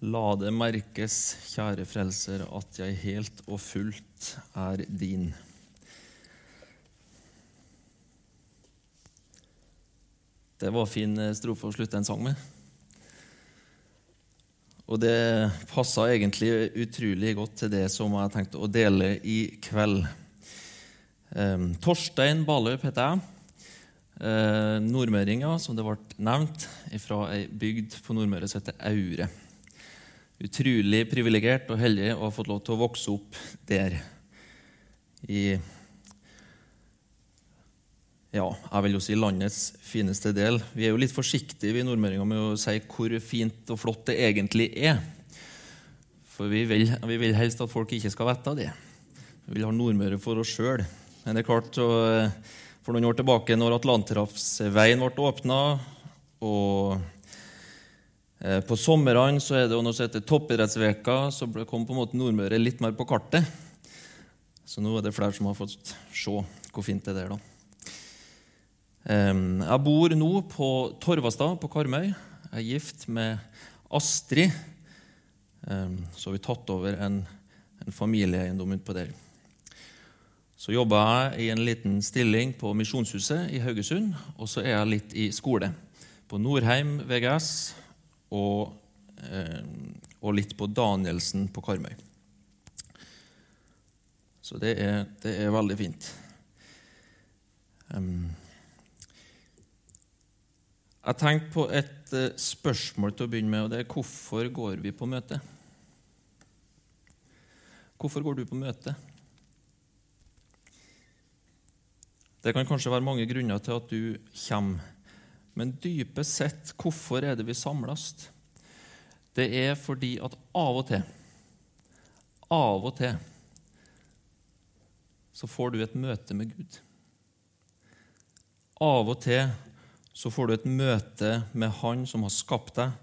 La det merkes, kjære frelser, at jeg helt og fullt er din. Det var fin strofe å slutte en sang med. Og det passa egentlig utrolig godt til det som jeg tenkte å dele i kveld. Eh, Torstein Baløp heter jeg. Nordmøringa, som det ble nevnt, fra ei bygd på Nordmøre som heter Aure utrolig privilegert og heldig å ha fått lov til å vokse opp der. I ja, jeg vil jo si landets fineste del. Vi er jo litt forsiktige vi nordmøringer med å si hvor fint og flott det egentlig er. For vi vil, vi vil helst at folk ikke skal vite det. Vi vil ha Nordmøre for oss sjøl. Men det er klart, for noen år tilbake, når Atlanterhavsveien ble åpna, og Eh, på somrene så er det noe som heter toppidrettsveka, så kom på en måte Nordmøre litt mer på kartet. Så nå er det flere som har fått se hvor fint det er. da. Jeg bor nå på Torvastad på Karmøy. Jeg er gift med Astrid. Så har vi tatt over en, en familieeiendom utpå der. Så jobber jeg i en liten stilling på Misjonshuset i Haugesund, og så er jeg litt i skole. På Norheim VGS og, eh, og litt på Danielsen på Karmøy. Så det er, det er veldig fint. Jeg tenkte på et uh, spørsmål til å begynne med, og det er hvorfor går vi på møte? Hvorfor går du på møte? Det kan kanskje være mange grunner til at du kommer men dypest sett, hvorfor er det vi samles? Det er fordi at av og til, av og til, så får du et møte med Gud. Av og til så får du et møte med Han som har skapt deg,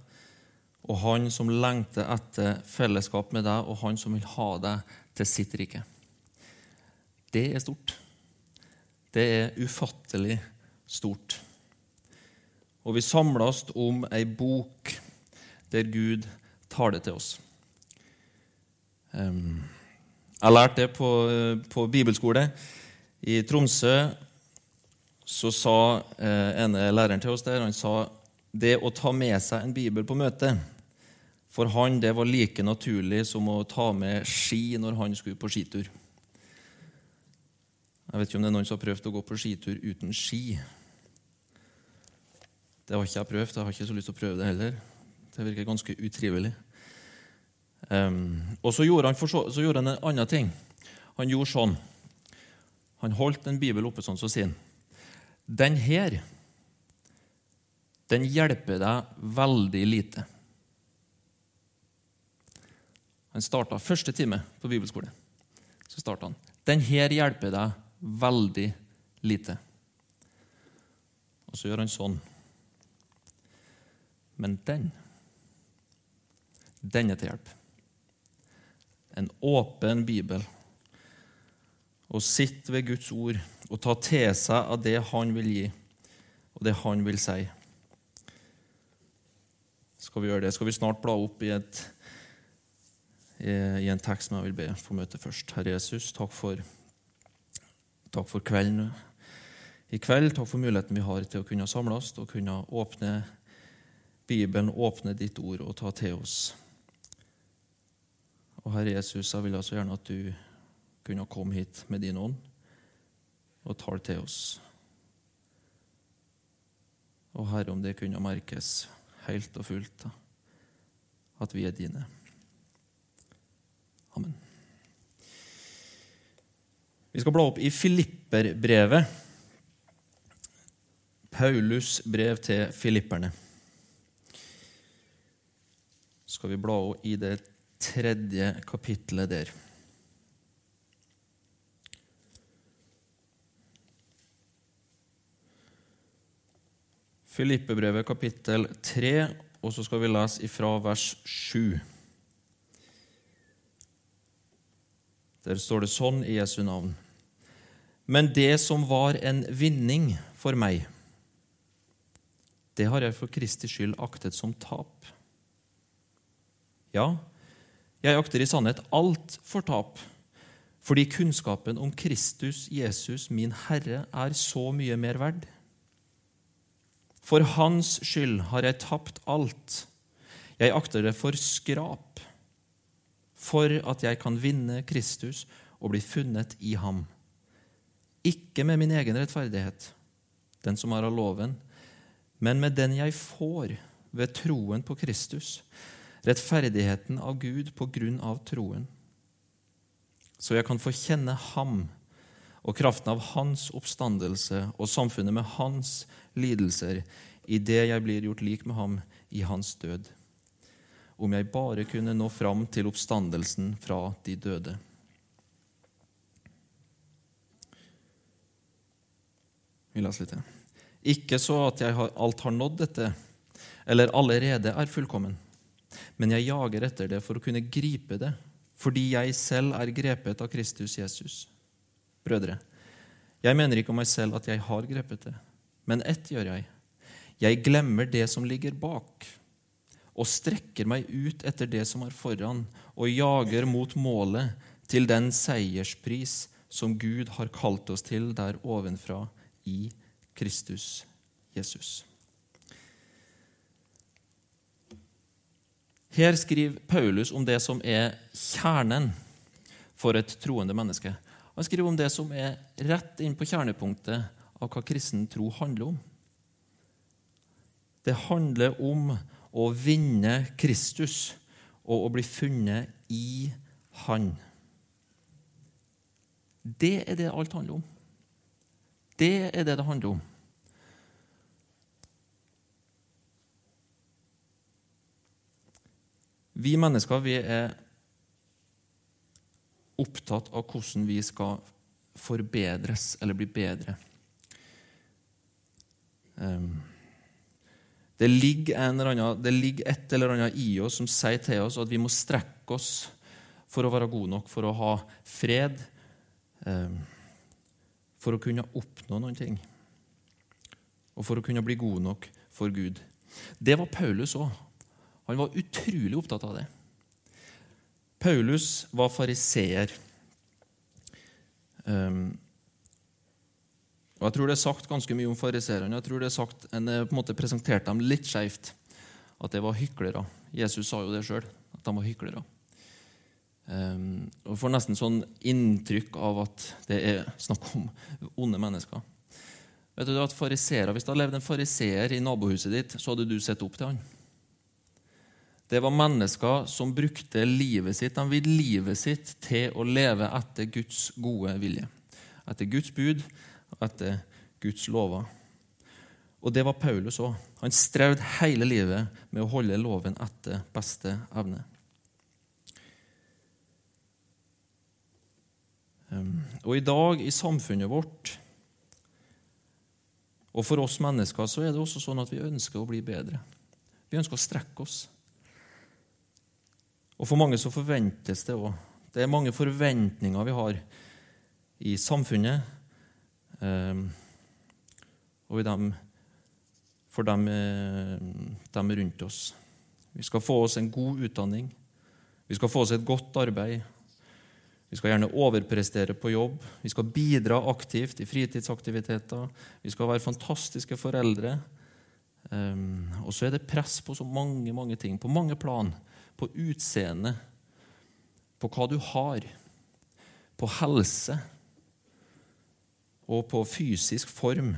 og Han som lengter etter fellesskap med deg, og Han som vil ha deg til sitt rike. Det er stort. Det er ufattelig stort og vi samles om ei bok der Gud tar det til oss. Jeg lærte det på, på bibelskole. I Tromsø så sa eh, ene læreren til oss der han sa det å ta med seg en bibel på møte For han det var like naturlig som å ta med ski når han skulle på skitur. Jeg vet ikke om det er noen som har prøvd å gå på skitur uten ski. Det har ikke jeg prøvd. Jeg har ikke så lyst til å prøve det heller. Det virker ganske utrivelig. Um, og så gjorde, han så, så gjorde han en annen ting. Han gjorde sånn. Han holdt en bibel oppe sånn, så sier han Den her, den hjelper deg veldig lite. Han starta første time på bibelskole. Så starta han. Den her hjelper deg veldig lite. Og så gjør han sånn. Men den, den er til hjelp. En åpen bibel. Å sitte ved Guds ord og ta til seg av det Han vil gi, og det Han vil si. Skal vi gjøre det? Skal vi snart bla opp i, et, i en tekst som jeg vil be for møtet først. Herre Jesus, takk for, takk for kvelden i kveld. Takk for muligheten vi har til å kunne samles og kunne åpne Bibelen åpne ditt ord og ta til oss. Og Herre Jesus, jeg vil så altså gjerne at du kunne komme hit med din ånd og ta til oss. Og Herre, om det kunne merkes helt og fullt at vi er dine. Amen. Vi skal bla opp i Filipperbrevet. Paulus brev til filipperne skal vi bla i det tredje kapittelet der. Filippebrevet kapittel 3, og så skal vi lese ifra vers 7. Der står det sånn i Jesu navn. Men det som var en vinning for meg, det har jeg for Kristi skyld aktet som tap. Ja, jeg akter i sannhet alt for tap, fordi kunnskapen om Kristus Jesus, min Herre, er så mye mer verd. For Hans skyld har jeg tapt alt. Jeg akter det for skrap, for at jeg kan vinne Kristus og bli funnet i ham. Ikke med min egen rettferdighet, den som er av loven, men med den jeg får ved troen på Kristus, rettferdigheten av Gud på grunn av troen. Så jeg kan få kjenne ham og kraften av hans oppstandelse og samfunnet med hans lidelser idet jeg blir gjort lik med ham i hans død. Om jeg bare kunne nå fram til oppstandelsen fra de døde. Vi leser litt til. Ikke så at jeg alt har nådd dette, eller allerede er fullkommen, men jeg jager etter det for å kunne gripe det, fordi jeg selv er grepet av Kristus Jesus. Brødre, jeg mener ikke om meg selv at jeg har grepet det, men ett gjør jeg. Jeg glemmer det som ligger bak, og strekker meg ut etter det som er foran, og jager mot målet, til den seierspris som Gud har kalt oss til der ovenfra i Kristus Jesus. Her skriver Paulus om det som er kjernen for et troende menneske. Han skriver om det som er rett inn på kjernepunktet av hva kristen tro handler om. Det handler om å vinne Kristus og å bli funnet i Han. Det er det alt handler om. Det er det det handler om. Vi mennesker vi er opptatt av hvordan vi skal forbedres eller bli bedre. Um, det ligger, annen, det ligger, et eller annet i oss som sier til oss at vi må strekke oss for å være gode nok, for å ha fred, um, for å kunne oppnå noen ting. Og for å kunne bli gode nok for Gud. Det var Paulus òg. Han var utrolig opptatt av det. Paulus var fariseer. Um, og Jeg tror det er sagt ganske mye om fariseerne. Jeg tror det er sagt, En på en måte presenterte dem litt skjevt. At det var hyklere. Jesus sa jo det sjøl, at de var hyklere. Um, og får nesten sånn inntrykk av at det er snakk om onde mennesker. Vet du at fariserer, Hvis det hadde levd en fariseer i nabohuset ditt, så hadde du sett opp til han. Det var mennesker som brukte livet sitt de ville livet sitt til å leve etter Guds gode vilje. Etter Guds bud og etter Guds lover. Og det var Paulus òg. Han strevde hele livet med å holde loven etter beste evne. Ehm, og i dag, i samfunnet vårt, og for oss mennesker, så er det også sånn at vi ønsker å bli bedre. Vi ønsker å strekke oss. Og for mange så forventes det òg. Det er mange forventninger vi har i samfunnet eh, og dem, for dem, eh, dem, rundt oss. Vi skal få oss en god utdanning. Vi skal få oss et godt arbeid. Vi skal gjerne overprestere på jobb. Vi skal bidra aktivt i fritidsaktiviteter. Vi skal være fantastiske foreldre. Um, og så er det press på så mange mange ting, på mange plan på utseende, på hva du har, på helse og på fysisk form.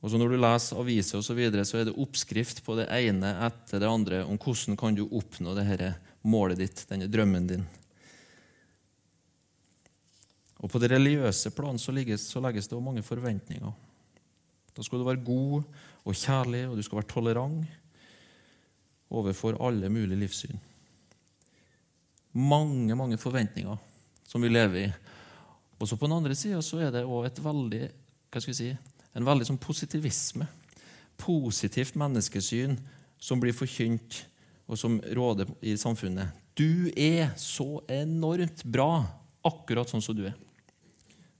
Og så Når du leser aviser, og så, videre, så er det oppskrift på det ene etter det andre om hvordan kan du oppnå dette målet ditt, denne drømmen din. Og På det religiøse plan så, legges, så legges det også mange forventninger. Da skal du være god og kjærlig, og du skal være tolerant overfor alle mulige livssyn. Mange, mange forventninger som vi lever i. Og så På den andre sida er det òg si, en veldig sånn positivisme. Positivt menneskesyn som blir forkynt, og som råder i samfunnet. Du er så enormt bra, akkurat sånn som du er.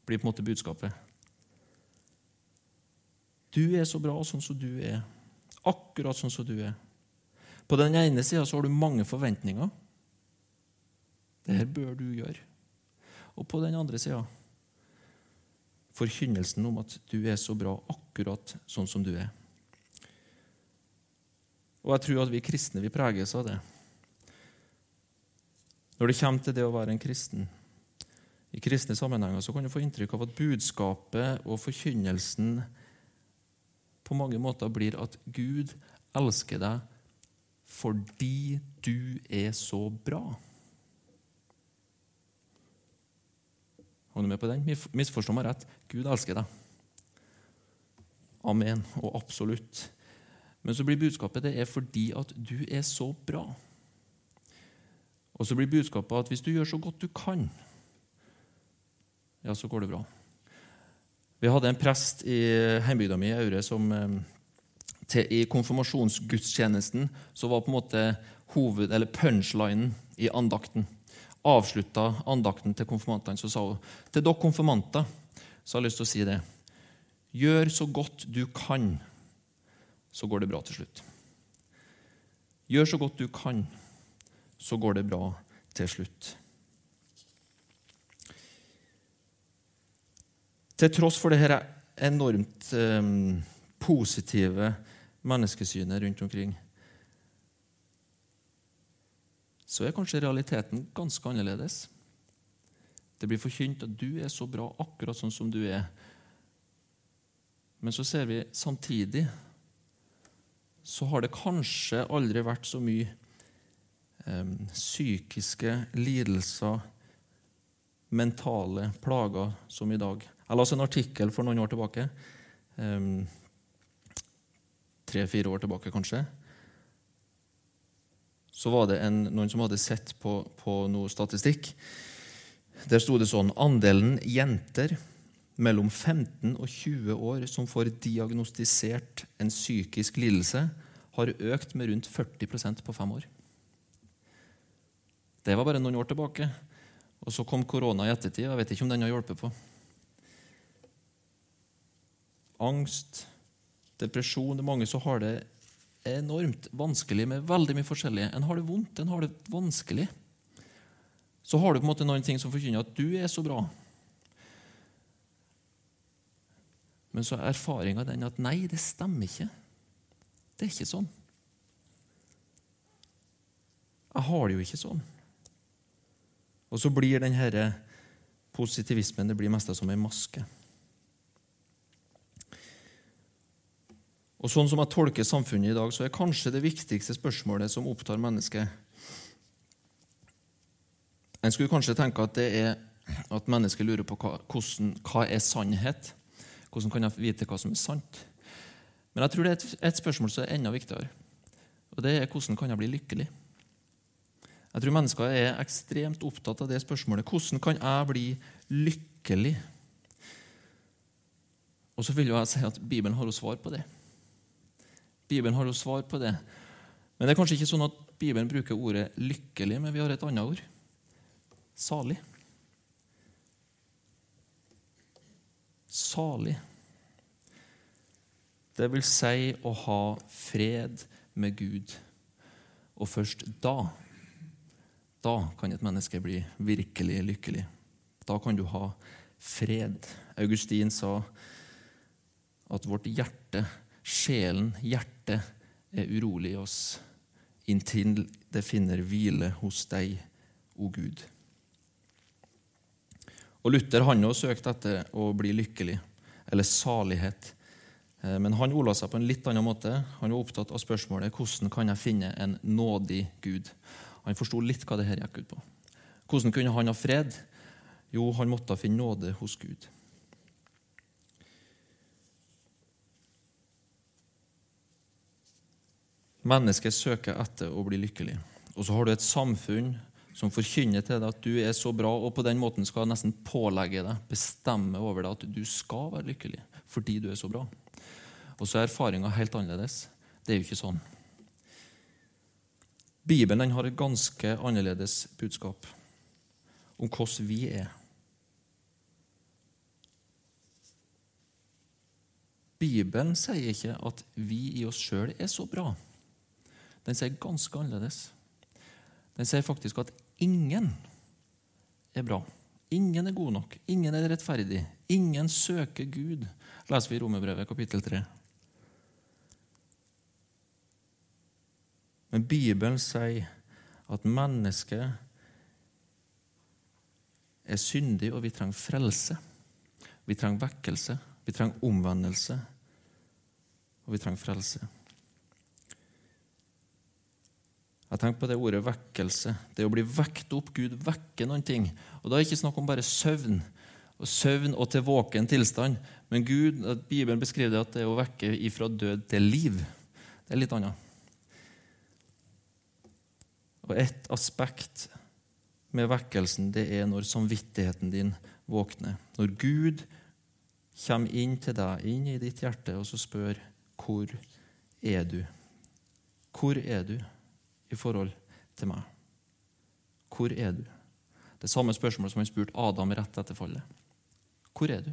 blir på en måte budskapet. Du er så bra sånn som du er. Akkurat sånn som du er. På den ene sida har du mange forventninger. Det her bør du gjøre. Og på den andre sida forkynnelsen om at du er så bra akkurat sånn som du er. Og jeg tror at vi kristne vi preges av det. Når det kommer til det å være en kristen, i kristne sammenhenger, så kan du få inntrykk av at budskapet og forkynnelsen på mange måter blir at Gud elsker deg fordi du er så bra. Er du med på den? Misforstå meg rett. Gud elsker deg. Amen. Og absolutt. Men så blir budskapet det er fordi at du er så bra. Og så blir budskapet at hvis du gjør så godt du kan, ja, så går det bra. Vi hadde en prest i hjembygda mi Aure som eh, til, i konfirmasjonsgudstjenesten så var på en måte hoved, eller punchlinen i andakten. Avslutta andakten til konfirmantene, så sa hun til dere konfirmanter så har jeg lyst til å si det. Gjør så godt du kan, så går det bra til slutt. Gjør så godt du kan, så går det bra til slutt. Til tross for det dette enormt eh, positive menneskesynet rundt omkring, så er kanskje realiteten ganske annerledes. Det blir forkynt at du er så bra akkurat sånn som du er. Men så ser vi samtidig så har det kanskje aldri vært så mye eh, psykiske lidelser, mentale plager, som i dag. Jeg leste en artikkel for noen år tilbake. Eh, Tre-fire år tilbake, kanskje. Så var det en, noen som hadde sett på, på noe statistikk. Der sto det sånn Andelen jenter mellom 15 og 20 år som får diagnostisert en psykisk lidelse, har økt med rundt 40% på fem år. Det var bare noen år tilbake. Og så kom korona i ettertid. Jeg vet ikke om den har hjulpet på. Angst, depresjon Det er mange som har det enormt vanskelig med veldig mye forskjellig. En har det vondt, en har det vanskelig. Så har du på en måte noen ting som forkynner at du er så bra. Men så er erfaringa den at nei, det stemmer ikke. Det er ikke sånn. Jeg har det jo ikke sånn. Og så blir denne positivismen det blir mest som ei maske. Og Sånn som jeg tolker samfunnet i dag, så er kanskje det viktigste spørsmålet som opptar mennesket En skulle kanskje tenke at det er at mennesket lurer på hva, hvordan, hva er sannhet Hvordan kan jeg vite hva som er sant? Men jeg tror det er et, et spørsmål som er enda viktigere. Og det er hvordan kan jeg bli lykkelig? Jeg tror mennesker er ekstremt opptatt av det spørsmålet. Hvordan kan jeg bli lykkelig? Og så vil jeg si at Bibelen har jo svar på det. Bibelen har jo svar på det. Men det er kanskje ikke sånn at Bibelen bruker ordet 'lykkelig', men vi har et annet ord. Salig. Salig. Det vil si å ha fred med Gud. Og først da, da kan et menneske bli virkelig lykkelig. Da kan du ha fred. Augustin sa at vårt hjerte Sjelen, hjertet, er urolig i oss inntil det finner hvile hos deg, o Gud. Og Luther han også søkte etter å bli lykkelig, eller salighet. Eh, men han ola seg på en litt annen måte. Han var opptatt av spørsmålet hvordan kan jeg finne en nådig Gud. Han forsto litt hva det her gikk ut på. Hvordan kunne han ha fred? Jo, han måtte finne nåde hos Gud. Mennesket søker etter å bli lykkelig. Og så har du et samfunn som forkynner til deg at du er så bra, og på den måten skal nesten pålegge deg, bestemme over deg, at du skal være lykkelig fordi du er så bra. Og så er erfaringa helt annerledes. Det er jo ikke sånn. Bibelen har et ganske annerledes budskap om hvordan vi er. Bibelen sier ikke at vi i oss sjøl er så bra. Den sier ganske annerledes. Den sier faktisk at ingen er bra. Ingen er god nok. Ingen er rettferdig. Ingen søker Gud, leser vi i Romerbrevet kapittel 3. Men Bibelen sier at mennesket er syndig, og vi trenger frelse. Vi trenger vekkelse, vi trenger omvendelse, og vi trenger frelse. Jeg tenker på det ordet vekkelse. Det å bli vekt opp. Gud vekker noen ting. Og Da er det ikke snakk om bare søvn og søvn og til våken tilstand. Men Gud, Bibelen beskriver det at det er å vekke ifra død til liv. Det er litt annet. Og et aspekt med vekkelsen det er når samvittigheten din våkner. Når Gud kommer inn til deg, inn i ditt hjerte, og så spør hvor er du? Hvor er du i forhold til meg? Hvor er du? Det er samme spørsmål som han spurte Adam rett etter fallet. Hvor er du?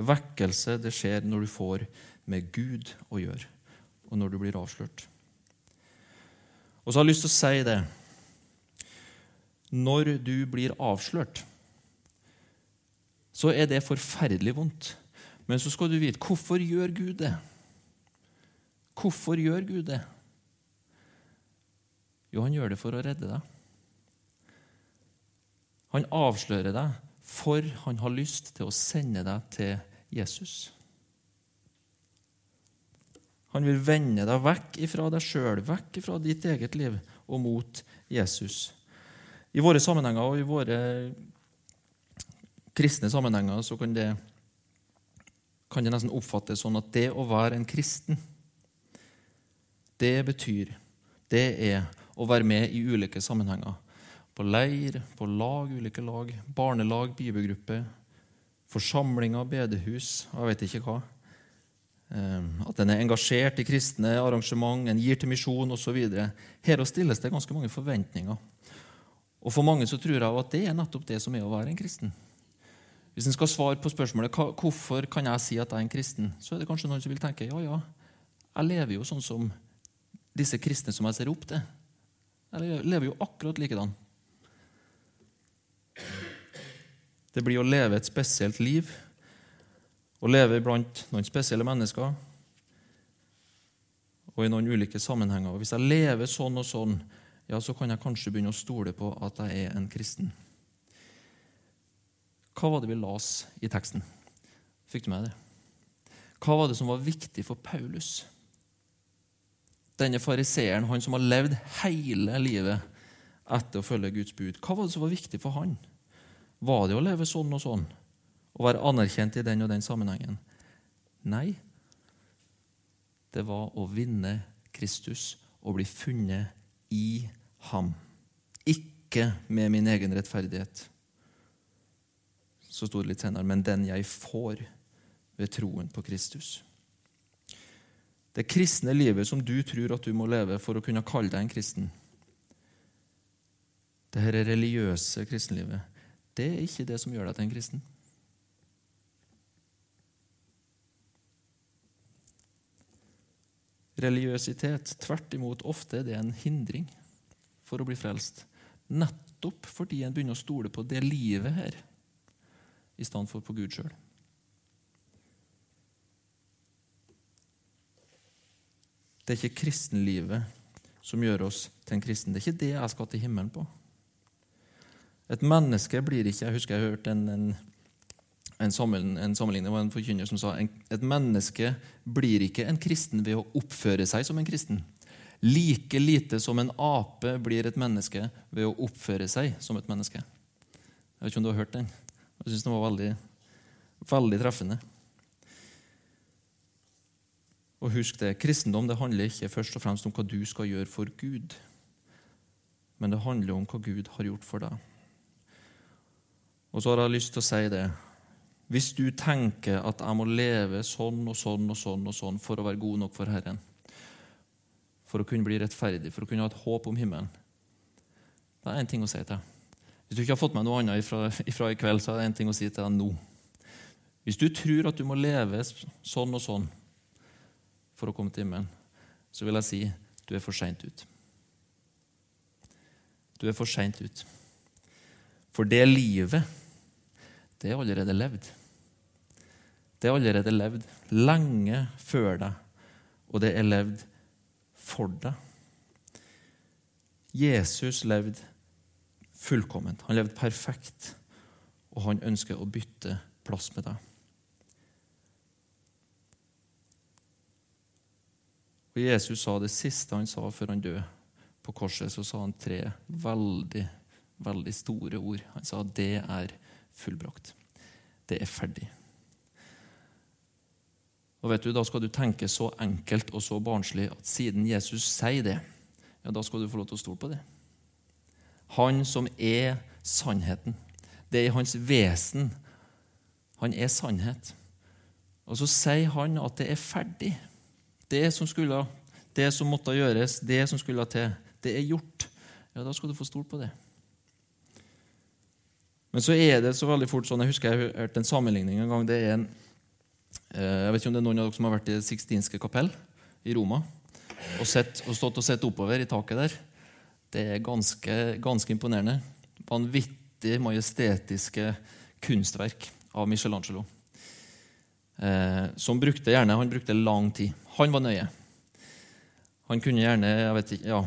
Vekkelse det skjer når du får med Gud å gjøre, og når du blir avslørt. Og så har jeg lyst til å si det Når du blir avslørt, så er det forferdelig vondt. Men så skal du vite hvorfor gjør Gud det? Hvorfor gjør Gud det? Jo, han gjør det for å redde deg. Han avslører deg, for han har lyst til å sende deg til Jesus. Han vil vende deg vekk ifra deg sjøl, vekk ifra ditt eget liv, og mot Jesus. I våre sammenhenger og i våre kristne sammenhenger så kan det, kan det nesten oppfattes sånn at det å være en kristen, det betyr Det er å være med i ulike sammenhenger. På leir, på lag, ulike lag, barnelag, bibelgruppe, forsamlinger, bedehus, jeg vet ikke hva. Ehm, at en er engasjert i kristne arrangement, en gir til misjon osv. Her stilles det ganske mange forventninger. Og For mange så tror jeg at det er nettopp det som er å være en kristen. Hvis en skal svare på spørsmålet hvorfor kan jeg si at jeg er en kristen, så er det kanskje noen som vil tenke ja, ja, jeg lever jo sånn som disse kristne som jeg ser opp til. Jeg lever jo akkurat likedan. Det blir å leve et spesielt liv å leve blant noen spesielle mennesker og i noen ulike sammenhenger. Og hvis jeg lever sånn og sånn, ja, så kan jeg kanskje begynne å stole på at jeg er en kristen. Hva var det vi las i teksten? Fikk du med det? Hva var det som var viktig for Paulus? Denne fariseeren, han som har levd hele livet etter å følge Guds bud. Hva var det som var viktig for han? Var det å leve sånn og sånn? å være anerkjent i den og den sammenhengen. Nei, det var å vinne Kristus og bli funnet i ham. Ikke med min egen rettferdighet, så sto det litt senere, men den jeg får ved troen på Kristus. Det kristne livet som du tror at du må leve for å kunne kalle deg en kristen, det her religiøse kristenlivet, det er ikke det som gjør deg til en kristen. religiøsitet. Tvert imot, ofte er det en hindring for å bli frelst. Nettopp fordi en begynner å stole på det livet her i stedet for på Gud sjøl. Det er ikke kristenlivet som gjør oss til en kristen. Det er ikke det jeg skal til himmelen på. Et menneske blir ikke Jeg husker jeg hørte en, en en, sammenligning var en forkynner som sa et menneske blir ikke en kristen ved å oppføre seg som en kristen. Like lite som en ape blir et menneske ved å oppføre seg som et menneske. Jeg vet ikke om du har hørt den. Jeg syns den var veldig, veldig treffende. Og husk det, Kristendom det handler ikke først og fremst om hva du skal gjøre for Gud, men det handler om hva Gud har gjort for deg. Og så har jeg lyst til å si det hvis du tenker at jeg må leve sånn og sånn og sånn og sånn for å være god nok for Herren, for å kunne bli rettferdig, for å kunne ha et håp om himmelen, da er det én ting å si til deg. Hvis du ikke har fått med noe annet ifra, ifra i kveld, så er det én ting å si til deg nå. Hvis du tror at du må leve sånn og sånn for å komme til himmelen, så vil jeg si du er for seint ut. Du er for seint ut. For det livet, det er allerede levd. Det er allerede levd lenge før deg, og det er levd for deg. Jesus levde fullkomment. Han levde perfekt, og han ønsker å bytte plass med deg. Og Jesus sa det siste han sa før han døde på korset, så sa han tre veldig, veldig store ord. Han sa det er fullbrakt. Det er ferdig. Og vet du, Da skal du tenke så enkelt og så barnslig at siden Jesus sier det, ja, da skal du få lov til å stole på det. Han som er sannheten. Det er hans vesen. Han er sannhet. Og så sier han at det er ferdig. Det som, skulle, det som måtte gjøres, det som skulle til, det er gjort. Ja, da skal du få stole på det. Men så er det så veldig fort sånn Jeg husker jeg hørte en sammenligning en gang. det er en Eh, jeg vet ikke om det er noen av dere som har vært i Det sixtinske kapell i Roma og, sett, og stått og sett oppover i taket der. Det er ganske, ganske imponerende. Vanvittig majestetiske kunstverk av Michelangelo. Eh, som brukte gjerne, Han brukte lang tid. Han var nøye. Han kunne gjerne jeg vet ikke, ja,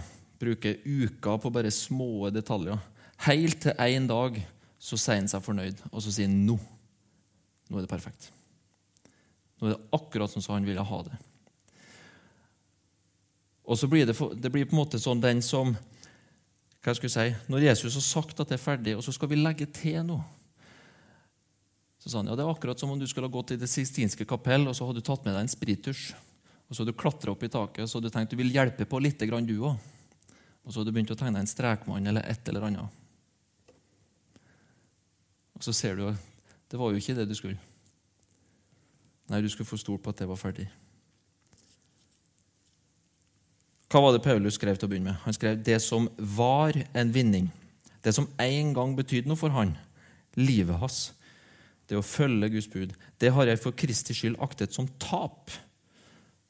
bruke uker på bare små detaljer. Helt til én dag så sier han seg fornøyd, og så sier han nå. Nå er det perfekt. Nå er det akkurat sånn som han ville ha det. Og så blir det, det blir på en måte sånn den som hva jeg skulle si, Når Jesus har sagt at det er ferdig, og så skal vi legge til noe så sa han, ja, Det er akkurat som om du skulle ha gått i Det sistinske kapell og så hadde du tatt med deg en sprittusj. Og så du klatra opp i taket så du tenkt du vil hjelpe på litt, du òg. Og så hadde du begynt å tegne en strekmann eller et eller annet. Og så ser du at det var jo ikke det du skulle. Nei, du skulle få stole på at det var ferdig. Hva var det Paulus skrev til å begynne med? Han skrev det som var en vinning. Det som en gang betydde noe for han, livet hans. Det å følge Guds bud. Det har jeg for Kristi skyld aktet som tap.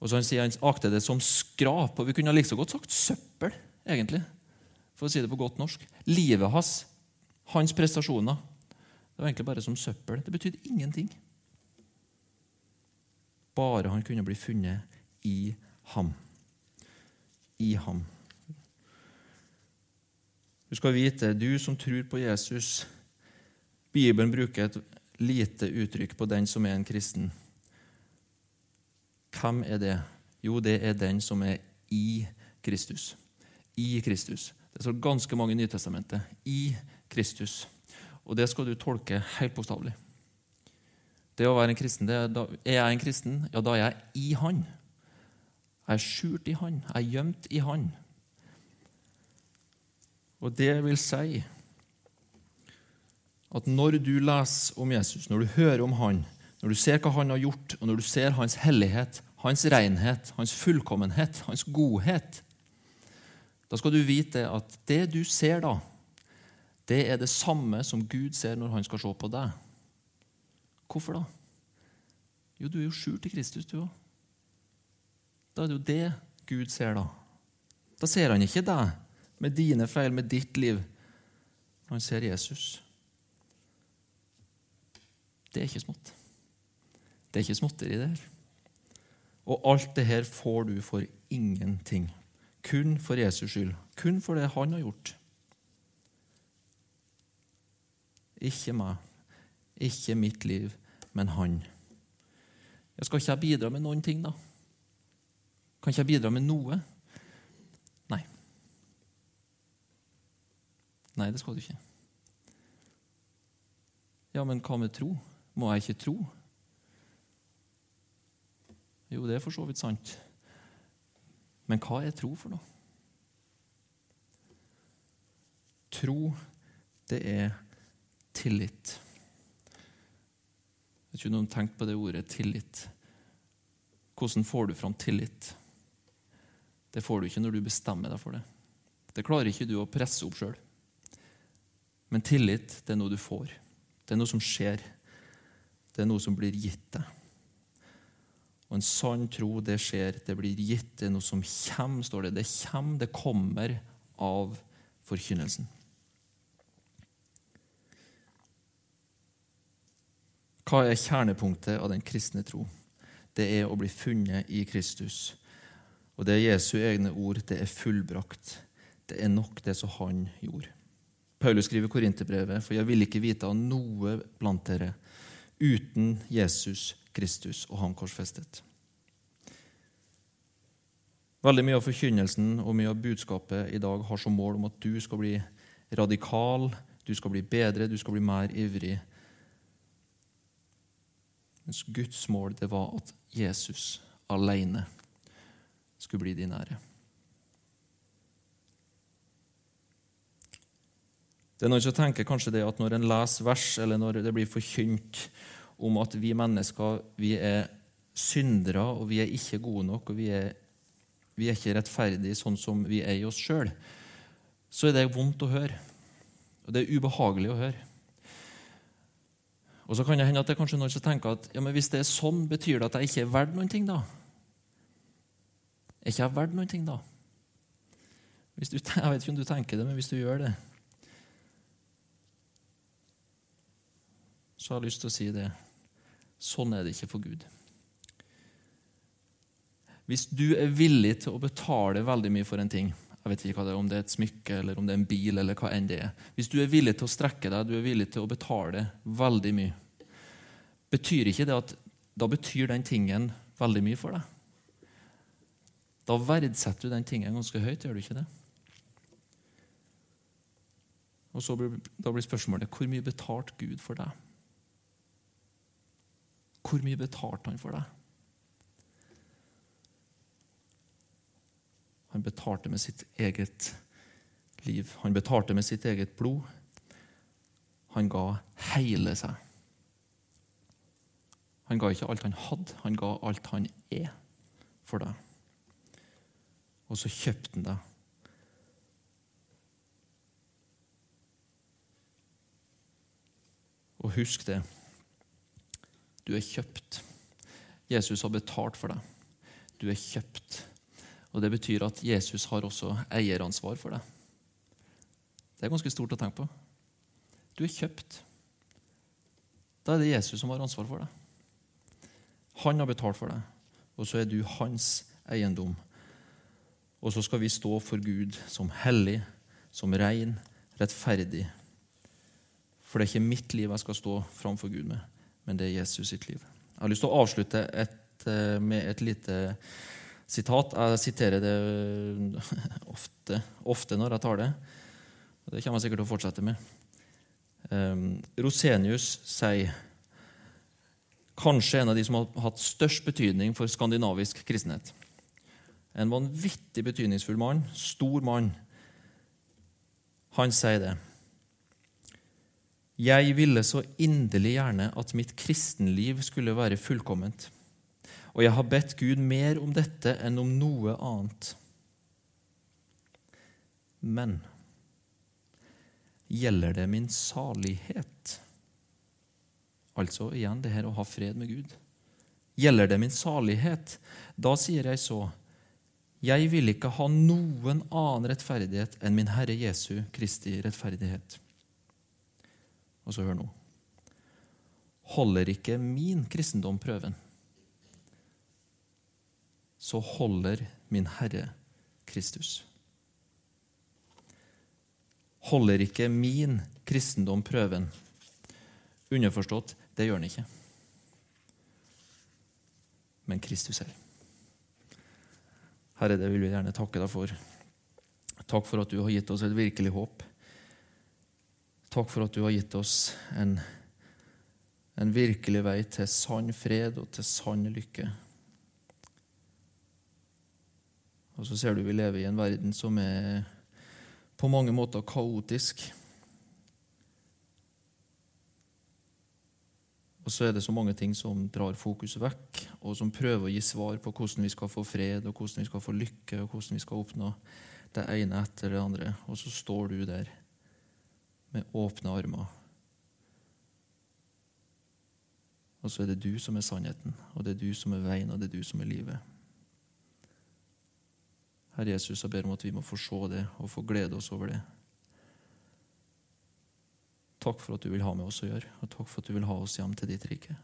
Og så han sier han akter det som skrap. Og vi kunne like så godt sagt søppel, egentlig. For å si det på godt norsk. Livet hans, hans prestasjoner, det var egentlig bare som søppel. Det betydde ingenting bare han kunne bli funnet i ham. I ham. Du skal vite, du som tror på Jesus Bibelen bruker et lite uttrykk på den som er en kristen. Hvem er det? Jo, det er den som er i Kristus. I Kristus. Det står ganske mange i Nytestamentet. I Kristus. Og det skal du tolke helt bokstavelig. Det å være en kristen, det, da, Er jeg en kristen? Ja, da er jeg i Han. Jeg er skjult i Han. Jeg er gjemt i Han. Og det vil si at når du leser om Jesus, når du hører om Han, når du ser hva Han har gjort, og når du ser Hans hellighet, Hans renhet, Hans fullkommenhet, Hans godhet, da skal du vite at det du ser da, det er det samme som Gud ser når han skal se på deg. Hvorfor da? Jo, du er jo skjult i Kristus, du òg. Da er det jo det Gud ser, da. Da ser han ikke deg med dine feil, med ditt liv. Han ser Jesus. Det er ikke smått. Det er ikke småtteri, det her. Og alt det her får du for ingenting. Kun for Jesus skyld. Kun for det han har gjort. Ikke meg. Ikke mitt liv men han. Jeg skal ikke jeg bidra med noen ting, da? Kan ikke jeg bidra med noe? Nei. Nei, det skal du ikke. Ja, men hva med tro? Må jeg ikke tro? Jo, det er for så vidt sant. Men hva er tro for noe? Tro, det er tillit. Jeg vet ikke om du tenkt på det ordet tillit. Hvordan får du fram tillit? Det får du ikke når du bestemmer deg for det. Det klarer ikke du å presse opp sjøl. Men tillit, det er noe du får. Det er noe som skjer. Det er noe som blir gitt deg. Og en sann tro, det skjer, det blir gitt, det er noe som kommer, står det. Det kommer, det kommer av forkynnelsen. Hva er kjernepunktet av den kristne tro? Det er å bli funnet i Kristus. Og det er Jesu egne ord. Det er fullbrakt. Det er nok, det som han gjorde. Paulus skriver Korinterbrevet, for jeg vil ikke vite av noe blant dere uten Jesus Kristus og han korsfestet. Veldig mye av forkynnelsen og mye av budskapet i dag har som mål om at du skal bli radikal, du skal bli bedre, du skal bli mer ivrig. Mens Guds mål det var at Jesus alene skulle bli din ære. Det er noen som tenker kanskje det at når en leser vers, eller når det blir forkynt om at vi mennesker vi er syndere, og vi er ikke gode nok, og vi er, vi er ikke rettferdige sånn som vi er i oss sjøl, så er det vondt å høre. Og det er ubehagelig å høre. Og så kan det hende at det er kanskje noen som tenker at ja, men hvis det er sånn, betyr det at jeg ikke er verdt noen ting, da? Er ikke jeg verdt noen ting, da? Du, jeg vet ikke om du tenker det, men hvis du gjør det Så har jeg lyst til å si det. Sånn er det ikke for Gud. Hvis du er villig til å betale veldig mye for en ting jeg vet ikke hva det er, Om det er et smykke eller om det er en bil, eller hva enn det er. Hvis du er villig til å strekke deg, du er villig til å betale veldig mye, betyr ikke det at da betyr den tingen veldig mye for deg? Da verdsetter du den tingen ganske høyt, gjør du ikke det? Og så blir, Da blir spørsmålet hvor mye betalte Gud for deg? Hvor mye betalte han for deg? Han betalte med sitt eget liv. Han betalte med sitt eget blod. Han ga hele seg. Han ga ikke alt han hadde, han ga alt han er, for deg. Og så kjøpte han deg. Og husk det. Du er kjøpt. Jesus har betalt for deg. Du er kjøpt. Og Det betyr at Jesus har også eieransvar for deg. Det er ganske stort å tenke på. Du er kjøpt. Da er det Jesus som har ansvar for deg. Han har betalt for deg, og så er du hans eiendom. Og så skal vi stå for Gud som hellig, som ren, rettferdig. For det er ikke mitt liv jeg skal stå framfor Gud med men det er Jesus sitt liv. Jeg har lyst til å avslutte et, eh, med et lite sitat. Jeg siterer det ofte, ofte, når jeg tar det. Det kommer jeg sikkert til å fortsette med. Um, Rosenius sier kanskje en av de som har hatt størst betydning for skandinavisk kristenhet. En vanvittig betydningsfull mann, stor mann. Han sier det. Jeg ville så inderlig gjerne at mitt kristenliv skulle være fullkomment, og jeg har bedt Gud mer om dette enn om noe annet. Men gjelder det min salighet? Altså igjen det her å ha fred med Gud. Gjelder det min salighet? Da sier jeg så, jeg vil ikke ha noen annen rettferdighet enn min Herre Jesu Kristi rettferdighet. Og så hør nå. Holder ikke min kristendom prøven, så holder min Herre Kristus. Holder ikke min kristendom prøven? Underforstått det gjør den ikke. Men Kristus selv. Herre, det vil vi gjerne takke deg for. Takk for at du har gitt oss et virkelig håp. Takk for at du har gitt oss en, en virkelig vei til sann fred og til sann lykke. Og så ser du vi lever i en verden som er på mange måter kaotisk. Og så er det så mange ting som drar fokus vekk, og som prøver å gi svar på hvordan vi skal få fred, og hvordan vi skal få lykke, og hvordan vi skal oppnå det ene etter det andre. Og så står du der med åpne armer. Og så er det du som er sannheten, og det er du som er veien, og det er du som er livet. Herre Jesus, jeg ber om at vi må få se det og få glede oss over det. Takk for at du vil ha med oss å gjøre, og takk for at du vil ha oss hjem til ditt rike.